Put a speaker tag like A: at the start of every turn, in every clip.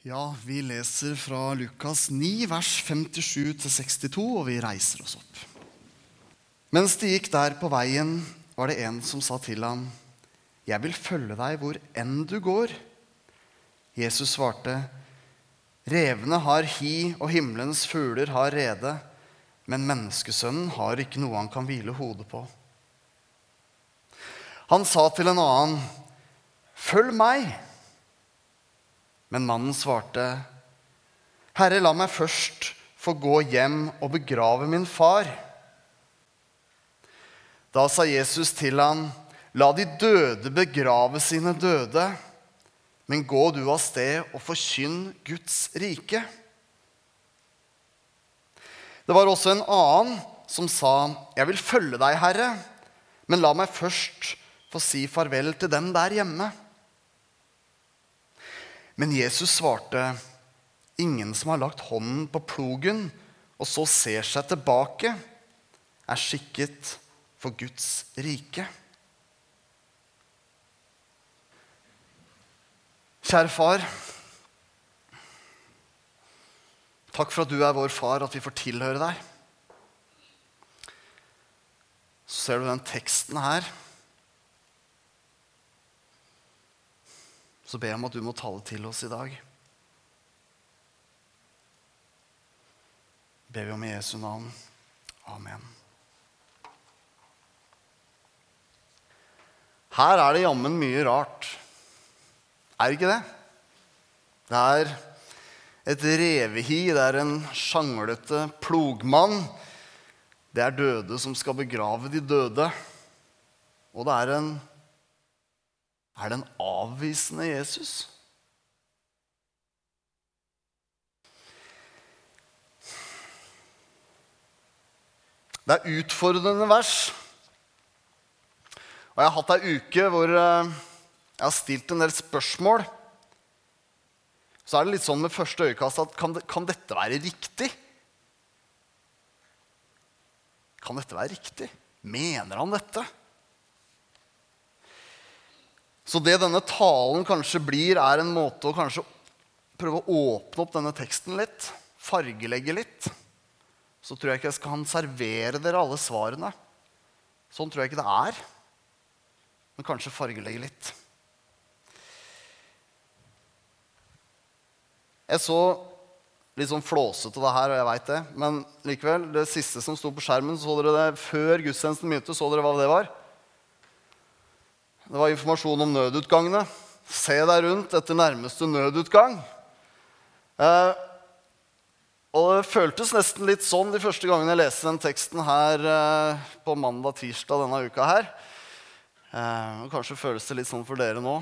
A: Ja, vi leser fra Lukas 9, vers 57-62, og vi reiser oss opp. Mens de gikk der på veien, var det en som sa til ham, 'Jeg vil følge deg hvor enn du går.' Jesus svarte, 'Revene har hi, og himmelens fugler har rede.' Men menneskesønnen har ikke noe han kan hvile hodet på. Han sa til en annen, 'Følg meg.' Men mannen svarte, 'Herre, la meg først få gå hjem og begrave min far.' Da sa Jesus til ham, 'La de døde begrave sine døde.' Men gå du av sted og forkynn Guds rike. Det var også en annen som sa, 'Jeg vil følge deg, Herre, men la meg først få si farvel til dem der hjemme.' Men Jesus svarte, 'Ingen som har lagt hånden på plogen og så ser seg tilbake, er skikket for Guds rike.' Kjære far. Takk for at du er vår far, at vi får tilhøre deg. Så ser du den teksten her. Så ber jeg om at du må tale til oss i dag. ber vi om i Jesu navn. Amen. Her er det jammen mye rart. Er det ikke det? Det er et revehi, det er en sjanglete plogmann. Det er døde som skal begrave de døde. Og det er en Er det en avvisende Jesus? Det er utfordrende vers. Og jeg har hatt ei uke hvor eh, jeg har stilt en del spørsmål. Så er det litt sånn med første øyekast at kan, kan dette være riktig? Kan dette være riktig? Mener han dette? Så det denne talen kanskje blir, er en måte å kanskje prøve å åpne opp denne teksten litt. Fargelegge litt. Så tror jeg ikke jeg skal servere dere alle svarene. Sånn tror jeg ikke det er. Men kanskje fargelegge litt. Jeg så litt sånn flåsete det her, og jeg veit det. Men likevel, det siste som sto på skjermen, så dere det før gudstjenesten begynte. Så dere hva det var? Det var informasjon om nødutgangene. Se deg rundt etter nærmeste nødutgang. Eh, og det føltes nesten litt sånn de første gangene jeg leste den teksten her eh, på mandag-tirsdag denne uka her. Eh, og kanskje føles det litt sånn for dere nå.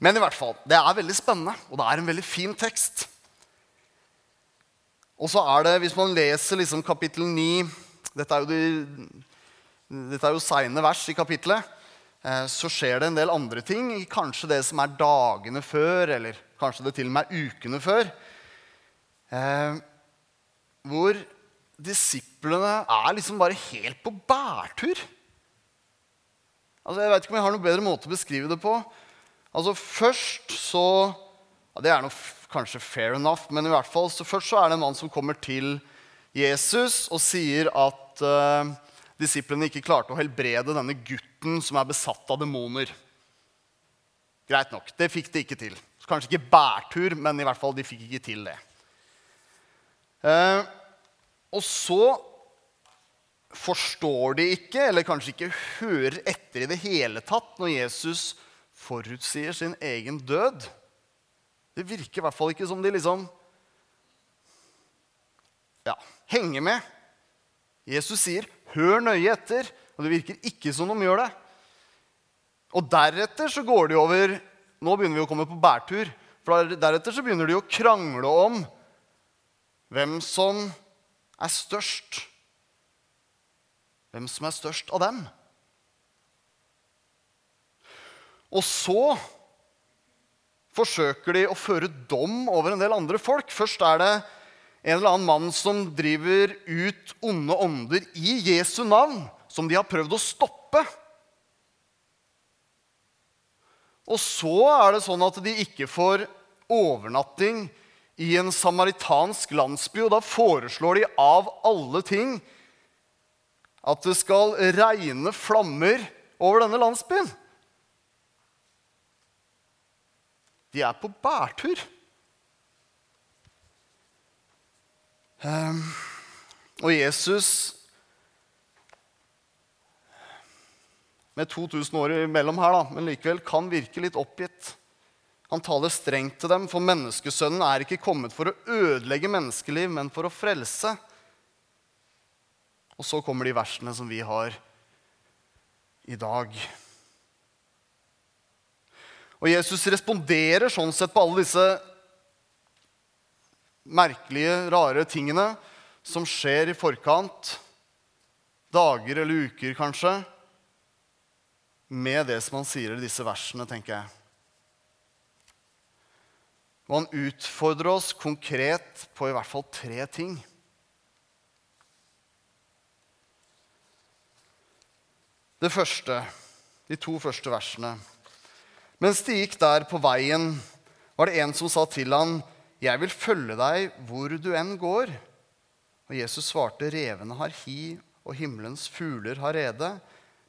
A: Men i hvert fall, det er veldig spennende, og det er en veldig fin tekst. Og så er det, hvis man leser liksom kapittel 9 Dette er jo, de, dette er jo seine vers i kapittelet. Eh, så skjer det en del andre ting. Kanskje det som er dagene før, eller kanskje det til og med er ukene før. Eh, hvor disiplene er liksom bare helt på bærtur. Altså, jeg vet ikke om jeg har noen bedre måte å beskrive det på. Altså Først så ja, Det er noe kanskje fair enough, men i hvert fall så først så er det en mann som kommer til Jesus og sier at uh, disiplene ikke klarte å helbrede denne gutten som er besatt av demoner. Greit nok, det fikk de ikke til. Så kanskje ikke bærtur, men i hvert fall de fikk ikke til det. Eh, og så forstår de ikke, eller kanskje ikke hører etter i det hele tatt, når Jesus forutsier sin egen død. Det virker i hvert fall ikke som de liksom ja, henger med. Jesus sier, 'Hør nøye etter', og det virker ikke som de gjør det. Og deretter så går de over Nå begynner vi å komme på bærtur. For deretter så begynner de å krangle om hvem som er størst. Hvem som er størst av dem. Og så forsøker de å føre dom over en del andre folk. Først er det en eller annen mann som driver ut onde ånder i Jesu navn, som de har prøvd å stoppe. Og så er det sånn at de ikke får overnatting i en samaritansk landsby. Og da foreslår de av alle ting at det skal regne flammer over denne landsbyen. De er på bærtur. Og Jesus med 2000 år imellom her, da, men likevel kan virke litt oppgitt. Han taler strengt til dem, for menneskesønnen er ikke kommet for å ødelegge menneskeliv, men for å frelse. Og så kommer de versene som vi har i dag. Og Jesus responderer sånn sett på alle disse merkelige, rare tingene som skjer i forkant. Dager eller uker, kanskje med det som han sier i disse versene, tenker jeg. Og han utfordrer oss konkret på i hvert fall tre ting. Det første, de to første versene. Mens de gikk der på veien, var det en som sa til han, 'Jeg vil følge deg hvor du enn går.' Og Jesus svarte, 'Revene har hi, og himmelens fugler har rede.'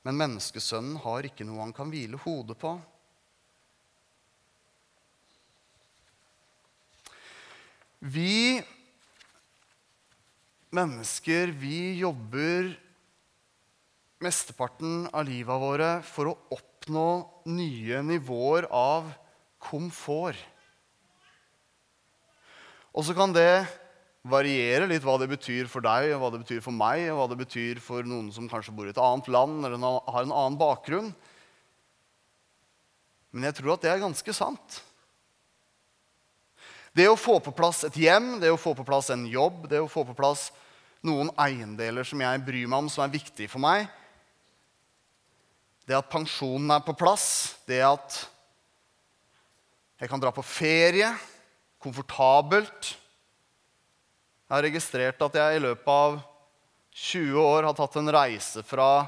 A: men menneskesønnen har ikke noe han kan hvile hodet på. Vi mennesker, vi jobber mesteparten av livet våre for å oppnå nye nivåer av komfort. Og så kan det variere litt hva det betyr for deg, og hva det betyr for meg, og hva det betyr for noen som kanskje bor i et annet land eller har en annen bakgrunn. Men jeg tror at det er ganske sant. Det å få på plass et hjem, det å få på plass en jobb, det å få på plass noen eiendeler som jeg bryr meg om, som er viktige for meg, det at pensjonen er på plass, det at jeg kan dra på ferie komfortabelt jeg har registrert at jeg i løpet av 20 år har tatt en reise fra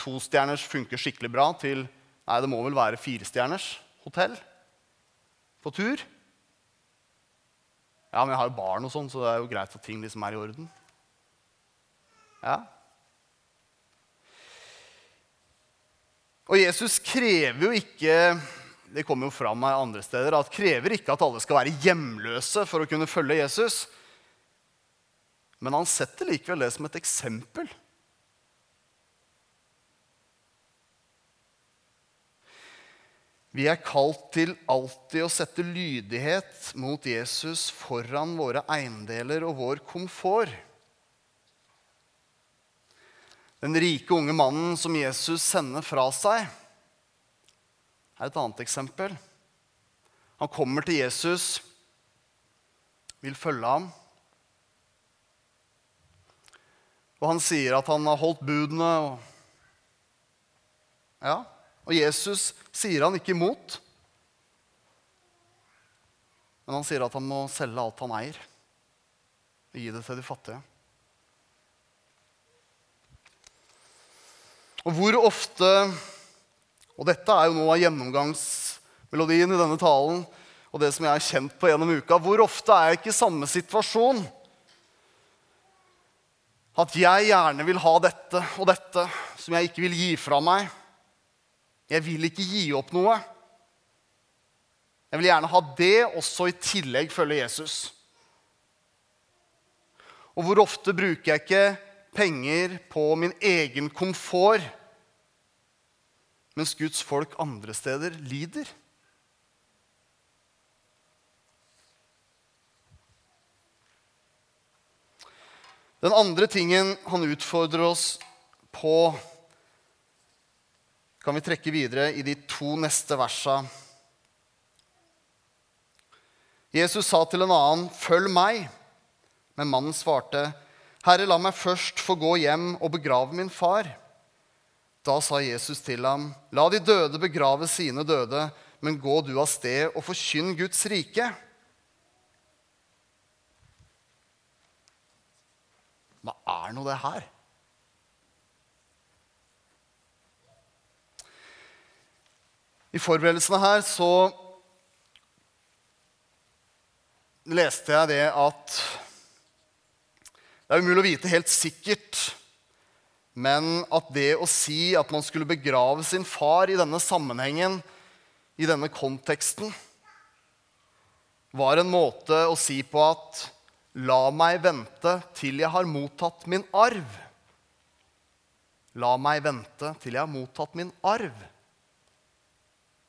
A: tostjerners funker skikkelig bra til nei, det må vel være firestjerners hotell på tur. Ja, men jeg har jo barn, og sånn, så det er jo greit at ting liksom er i orden. Ja. Og Jesus krever jo ikke det kommer jo fram andre steder, at krever ikke at alle skal være hjemløse for å kunne følge Jesus. Men han setter likevel det som et eksempel. Vi er kalt til alltid å sette lydighet mot Jesus foran våre eiendeler og vår komfort. Den rike unge mannen som Jesus sender fra seg, er et annet eksempel. Han kommer til Jesus, vil følge ham. Og han sier at han har holdt budene. Og, ja, og Jesus sier han ikke imot. Men han sier at han må selge alt han eier, og gi det til de fattige. Og hvor ofte Og dette er jo noe av gjennomgangsmelodien i denne talen, og det som jeg har kjent på gjennom uka. Hvor ofte er jeg ikke i samme situasjon? At jeg gjerne vil ha dette og dette som jeg ikke vil gi fra meg. Jeg vil ikke gi opp noe. Jeg vil gjerne ha det, og så i tillegg følge Jesus. Og hvor ofte bruker jeg ikke penger på min egen komfort, mens Guds folk andre steder lider? Den andre tingen han utfordrer oss på, kan vi trekke videre i de to neste versa. Jesus sa til en annen, 'Følg meg.' Men mannen svarte, 'Herre, la meg først få gå hjem og begrave min far.' Da sa Jesus til ham, 'La de døde begrave sine døde, men gå du av sted og forkynn Guds rike.' Hva er nå det her? I forberedelsene her så leste jeg det at det er umulig å vite helt sikkert, men at det å si at man skulle begrave sin far i denne sammenhengen, i denne konteksten, var en måte å si på at La meg vente til jeg har mottatt min arv. La meg vente til jeg har mottatt min arv.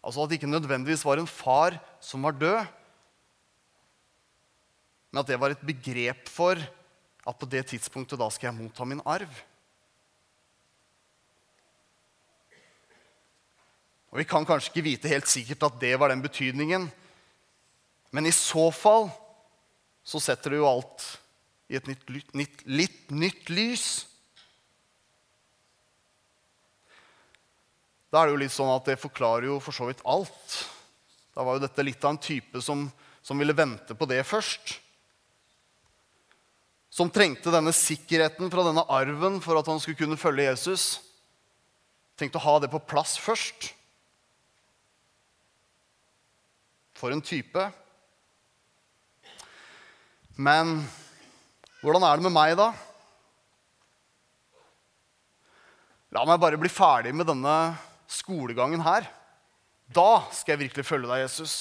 A: Altså at det ikke nødvendigvis var en far som var død, men at det var et begrep for at på det tidspunktet da skal jeg motta min arv. Og Vi kan kanskje ikke vite helt sikkert at det var den betydningen, men i så fall så setter det jo alt i et nytt, nytt, litt nytt lys. Da er det jo litt sånn at det forklarer jo for så vidt alt. Da var jo dette litt av en type som, som ville vente på det først. Som trengte denne sikkerheten fra denne arven for at han skulle kunne følge Jesus. Tenkte å ha det på plass først. For en type. Men hvordan er det med meg, da? La meg bare bli ferdig med denne skolegangen her. Da skal jeg virkelig følge deg, Jesus.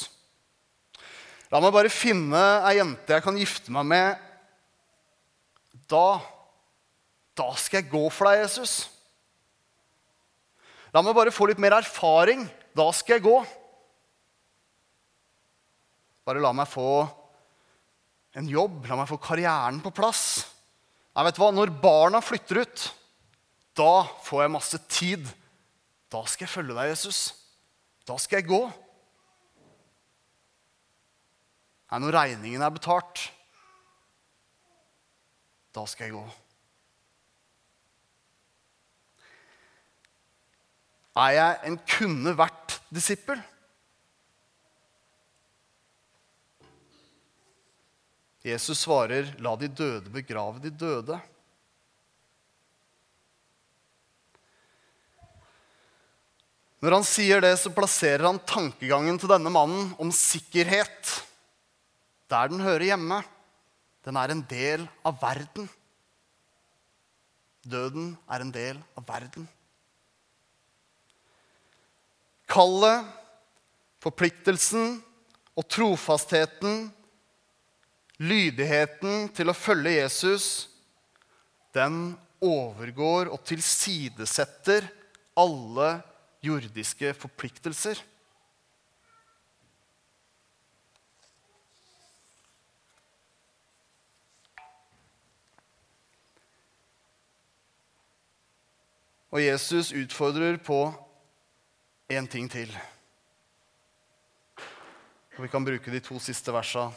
A: La meg bare finne ei jente jeg kan gifte meg med. Da Da skal jeg gå for deg, Jesus. La meg bare få litt mer erfaring. Da skal jeg gå. Bare la meg få en jobb, la meg få karrieren på plass. Nei, vet du hva? Når barna flytter ut, da får jeg masse tid. Da skal jeg følge deg, Jesus. Da skal jeg gå. Nei, når regningen er betalt, da skal jeg gå. Er jeg en kunne vært disippel? Jesus svarer, 'La de døde begrave de døde'. Når han sier det, så plasserer han tankegangen til denne mannen om sikkerhet der den hører hjemme. Den er en del av verden. Døden er en del av verden. Kallet, forpliktelsen og trofastheten Lydigheten til å følge Jesus, den overgår og tilsidesetter alle jordiske forpliktelser. Og Jesus utfordrer på én ting til. Og vi kan bruke de to siste versene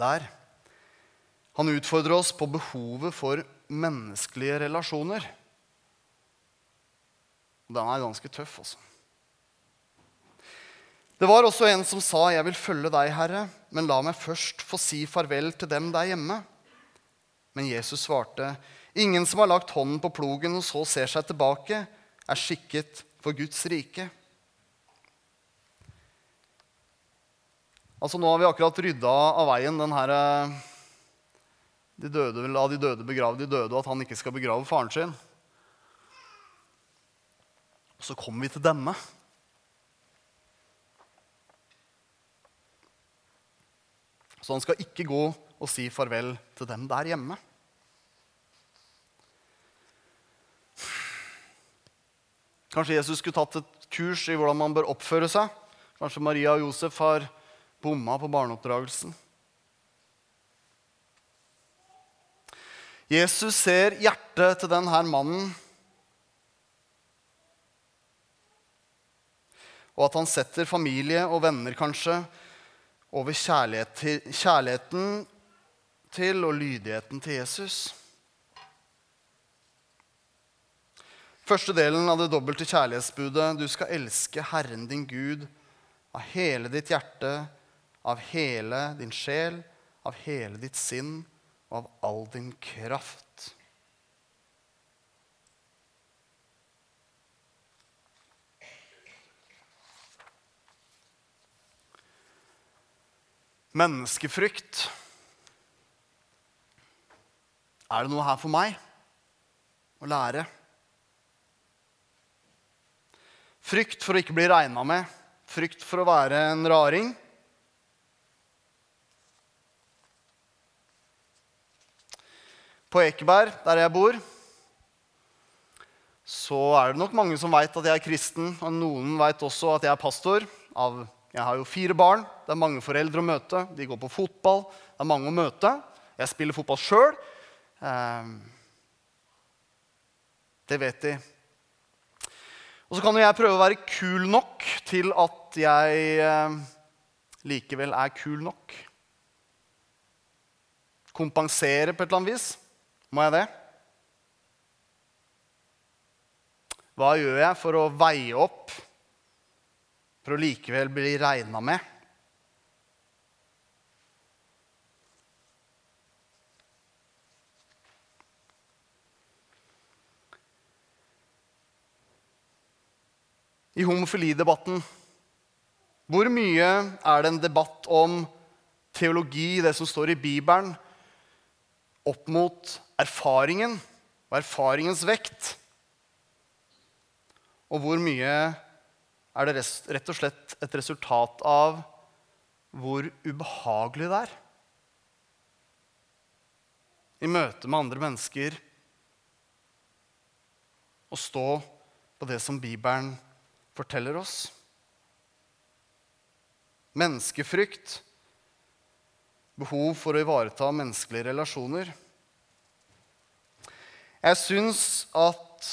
A: der. Han utfordrer oss på behovet for menneskelige relasjoner. Den er ganske tøff, altså. Det var også en som sa, 'Jeg vil følge deg, Herre, men la meg først få si farvel til dem der hjemme.' Men Jesus svarte, 'Ingen som har lagt hånden på plogen og så ser seg tilbake, er skikket for Guds rike.' Altså Nå har vi akkurat rydda av veien den her eh, de døde, La de døde begrave de døde, og at han ikke skal begrave faren sin. Og så kommer vi til denne. Så han skal ikke gå og si farvel til dem der hjemme. Kanskje Jesus skulle tatt et kurs i hvordan man bør oppføre seg. Kanskje Maria og Josef har bomma på barneoppdragelsen. Jesus ser hjertet til denne mannen, og at han setter familie og venner kanskje over kjærlighet til, kjærligheten til og lydigheten til Jesus. Første delen av det dobbelte kjærlighetsbudet du skal elske Herren din Gud av hele ditt hjerte, av hele din sjel, av hele ditt sinn og av all din kraft. Menneskefrykt. Er det noe her for meg å lære? Frykt for å ikke bli regna med, frykt for å være en raring. På Ekeberg, der jeg bor, så er det nok mange som veit at jeg er kristen. Og noen veit også at jeg er pastor. Av, jeg har jo fire barn. Det er mange foreldre å møte. De går på fotball. Det er mange å møte. Jeg spiller fotball sjøl. Eh, det vet de. Og så kan jo jeg prøve å være kul nok til at jeg eh, likevel er kul nok. Kompensere på et eller annet vis. Må jeg det? Hva gjør jeg for å veie opp, for å likevel bli regna med? i homofilidebatten. Hvor mye er det en debatt om teologi, det som står i Bibelen, opp mot erfaringen og erfaringens vekt? Og hvor mye er det rett og slett et resultat av hvor ubehagelig det er? I møte med andre mennesker å stå på det som Bibelen forteller oss. Menneskefrykt, behov for å ivareta menneskelige relasjoner. Jeg syns at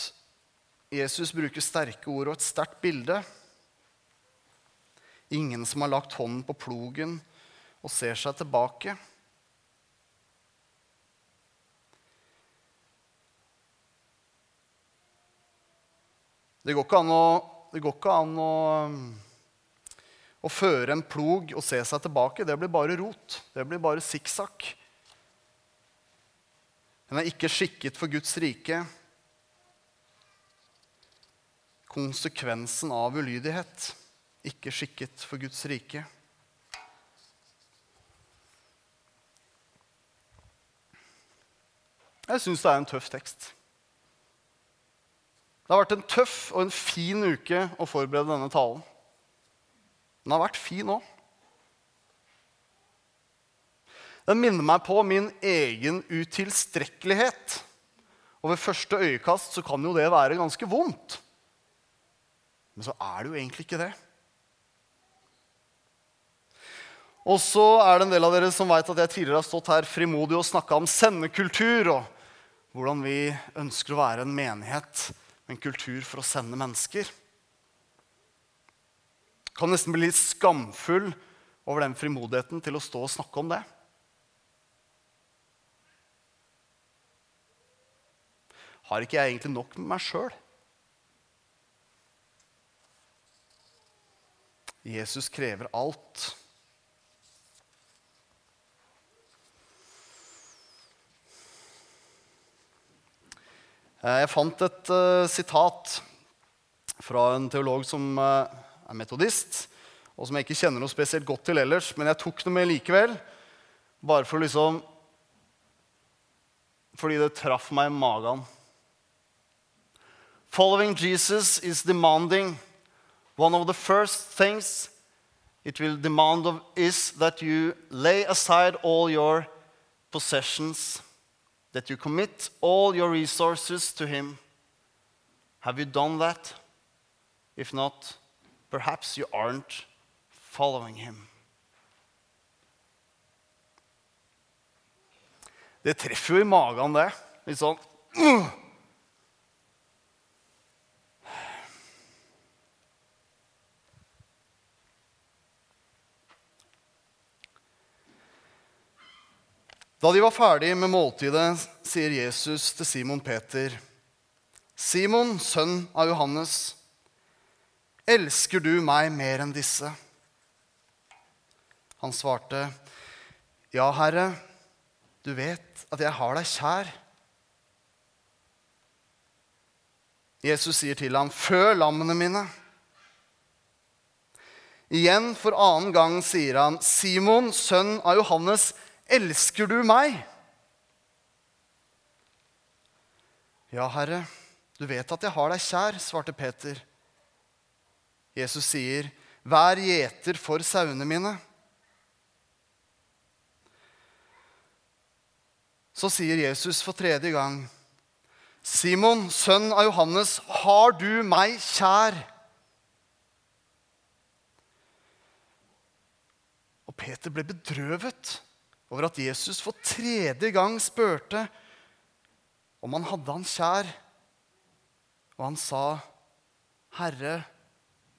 A: Jesus bruker sterke ord og et sterkt bilde. Ingen som har lagt hånden på plogen og ser seg tilbake. Det går ikke an å ikke an å, å føre en plog og se seg tilbake. Det blir bare rot. Det blir bare sikksakk. Den er ikke skikket for Guds rike. Konsekvensen av ulydighet. Ikke skikket for Guds rike. Jeg syns det er en tøff tekst. Det har vært en tøff og en fin uke å forberede denne talen. Den har vært fin òg. Den minner meg på min egen utilstrekkelighet. Og ved første øyekast så kan jo det være ganske vondt. Men så er det jo egentlig ikke det. Og så er det en del av dere som vet at jeg tidligere har stått her frimodig og snakka om sendekultur, og hvordan vi ønsker å være en menighet en kultur for å sende mennesker. Kan nesten bli litt skamfull over den frimodigheten til å stå og snakke om det. Har ikke jeg egentlig nok med meg sjøl? Jesus krever alt. Eh, jeg fant et uh, sitat fra en teolog som uh, er metodist, og som jeg ikke kjenner noe spesielt godt til ellers, men jeg tok det med likevel. Bare for liksom Fordi det traff meg i magen. Following Jesus is demanding. One of the first things it will demand of is that you lay aside all your possessions that you commit all your resources to Him. Have you done that? If not, perhaps you aren't following Him. Det treffer jo i magen, det. Litt sånn! Da de var ferdig med måltidet, sier Jesus til Simon Peter, 'Simon, sønn av Johannes, elsker du meg mer enn disse?' Han svarte, 'Ja, Herre, du vet at jeg har deg kjær.' Jesus sier til ham, 'Fø lammene mine.' Igjen for annen gang sier han, 'Simon, sønn av Johannes, du meg?' 'Ja, Herre, du vet at jeg har deg kjær', svarte Peter. Jesus sier, 'Vær gjeter for sauene mine'. Så sier Jesus for tredje gang, 'Simon, sønn av Johannes, har du meg kjær?' Og Peter ble bedrøvet over at Jesus for tredje gang spurte om han hadde han kjær. Og han sa, 'Herre,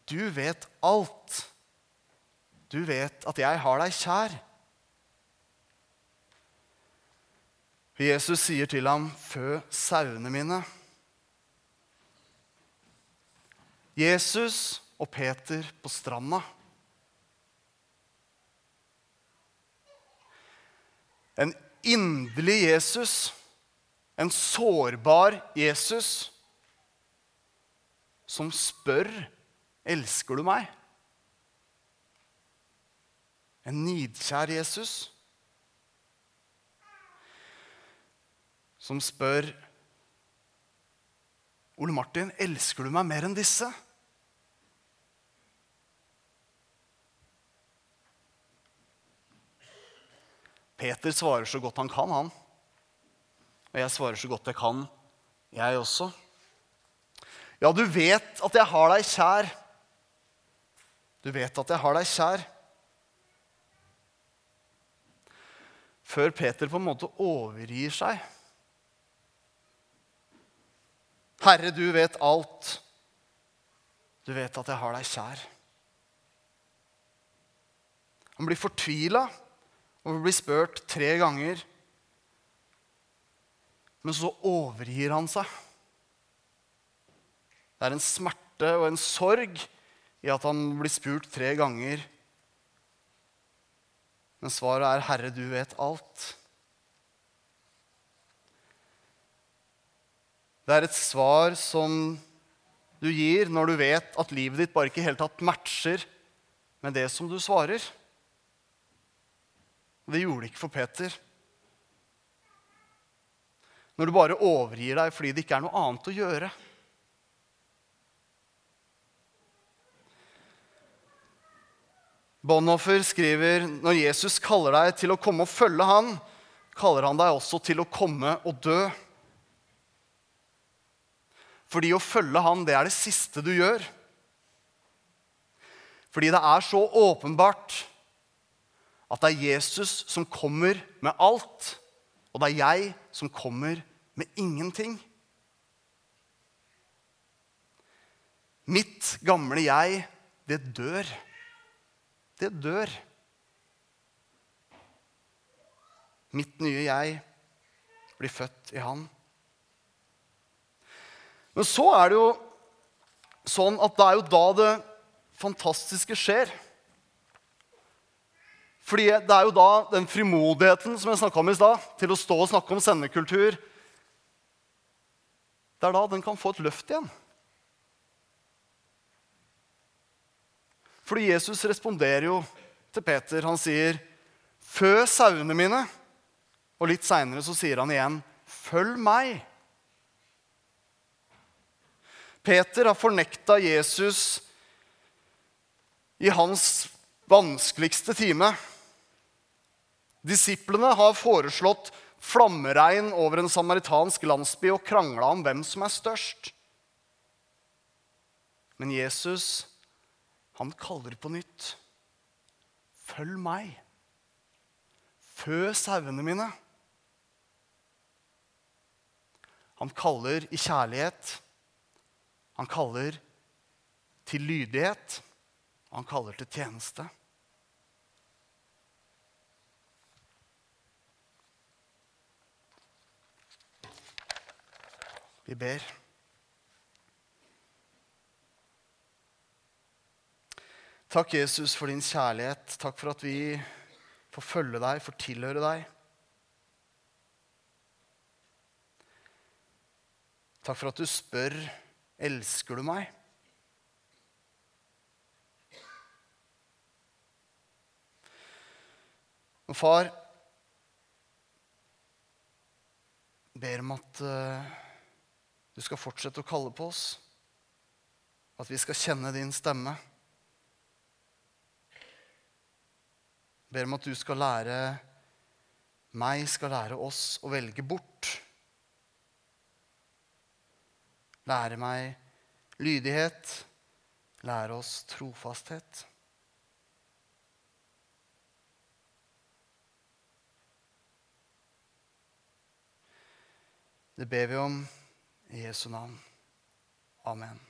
A: du vet alt. Du vet at jeg har deg kjær.' Jesus sier til ham, 'Fø sauene mine'. Jesus og Peter på stranda. En inderlig Jesus, en sårbar Jesus, som spør elsker du meg. En nidkjær Jesus som spør Ole Martin, elsker du meg mer enn disse? Peter svarer så godt han kan, han. Og jeg svarer så godt jeg kan, jeg også. Ja, du vet at jeg har deg kjær. Du vet at jeg har deg kjær. Før Peter på en måte overgir seg. Herre, du vet alt. Du vet at jeg har deg kjær. Han blir fortvila og blir spurt tre ganger. Men så overgir han seg. Det er en smerte og en sorg i at han blir spurt tre ganger. Men svaret er 'Herre, du vet alt'. Det er et svar som du gir når du vet at livet ditt bare ikke helt tatt matcher med det som du svarer. Det gjorde det ikke for Peter. Når du bare overgir deg fordi det ikke er noe annet å gjøre. Bonhoffer skriver når Jesus kaller deg til å komme og følge han, kaller han deg også til å komme og dø. Fordi å følge han, det er det siste du gjør. Fordi det er så åpenbart at det er Jesus som kommer med alt, og det er jeg som kommer med ingenting. Mitt gamle jeg, det dør det dør. Mitt nye jeg blir født i Han. Men så er det jo sånn at det er jo da det fantastiske skjer. Fordi det er jo da den frimodigheten som jeg snakka om i stad, til å stå og snakke om sendekultur Det er da den kan få et løft igjen. Fordi Jesus responderer jo til Peter. Han sier, 'Fø sauene mine.' Og litt seinere så sier han igjen, 'Følg meg'. Peter har fornekta Jesus i hans vanskeligste time. Disiplene har foreslått flammeregn over en samaritansk landsby og krangla om hvem som er størst. Men Jesus han kaller på nytt. Følg meg. Fø sauene mine. Han kaller i kjærlighet. Han kaller til lydighet. Han kaller til tjeneste. Vi ber. Takk, Jesus, for din kjærlighet. Takk for at vi får følge deg, får tilhøre deg. Takk for at du spør elsker du meg. Og far ber om at uh, du skal fortsette å kalle på oss. At vi skal kjenne din stemme. Jeg Ber om at du skal lære meg, skal lære oss å velge bort. Lære meg lydighet. Lære oss trofasthet. Det ber vi om i Jesu navn. Amen.